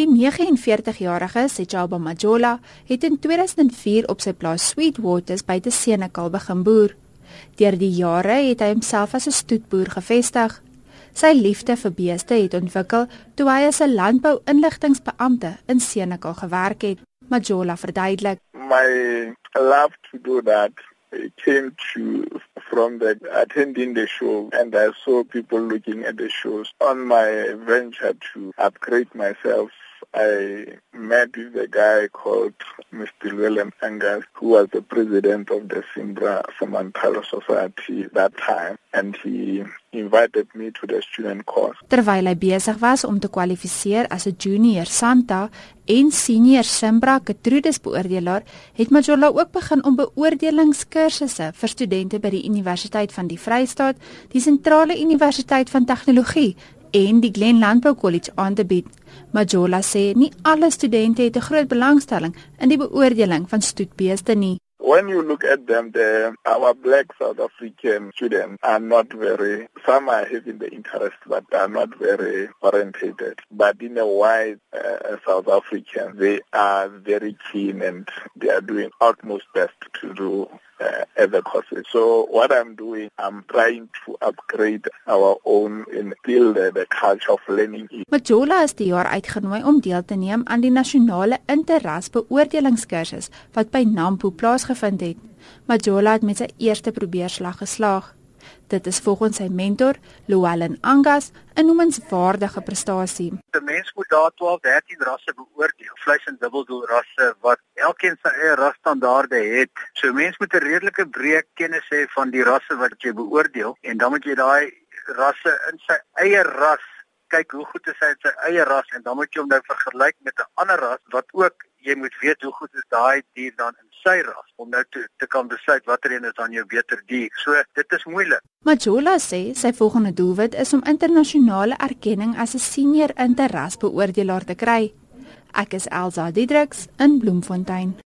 Die 49-jarige Sechaba Majola het in 2004 op sy plaas Sweetwaters by te Senekal begin boer. Deur die jare het hy homself as 'n stoetboer gevestig. Sy liefde vir beeste het ontwikkel toe hy as 'n landbou-inligtingbeampte in Senekal gewerk het. Majola verduidelik: "My love to do that came to from the attending the show and I saw people looking at the shows on my venture to upgrade myself I met with a guy called Mr. Willem Angus, who was the president of the Simbra Samantala Society that time, and he invited me to the student course. Terwyl hy besig was om te kwalifiseer as 'n junior Santa en senior Simbra Getrudes beoordelaar, het Majola ook begin om beoordelingskursusse vir studente by die Universiteit van die Vrystaat, die Sentrale Universiteit van Tegnologie en die Glen Landbou College aan te bied. Majola sê nie alle studente het 'n groot belangstelling in die beoordeling van stoetbeeste nie. When you look at them, the, our black South African students are not very, some are having the interest, but are not very orientated. But in a white uh, South African, they are very keen and they are doing utmost best to do uh, other courses. So what I'm doing, I'm trying to upgrade our own and build uh, the culture of learning. Majola is die jaar uitgenooi om deel te neem aan die nasionale interras beoordelingskursus wat by Nampo plaasgevind het. Majola het met sy eerste probeerslag geslaag. Dit is volgens sy mentor, Llewellyn Angas, 'n noemenswaardige prestasie. 'n Mens moet daar 12, 13 rasse beoordeel, vleis en dubbeldoel rasse wat elkeen sy eie rasstandaarde het. So mens moet 'n redelike breë kennis hê van die rasse wat jy beoordeel en dan moet jy daai rasse in sy eie ras kyk hoe goed is hy in sy eie ras en dan moet jy hom nou vergelyk met 'n ander ras wat ook jy moet weet hoe goed is daai dier dan in sy ras om nou te te kan besluit watter een is dan jou beter dier. So dit is moeilik. Majola sê sy volgende doelwit is om internasionale erkenning as 'n senior interras beoordelaar te kry. Ek is Elsa Diedriks in Bloemfontein.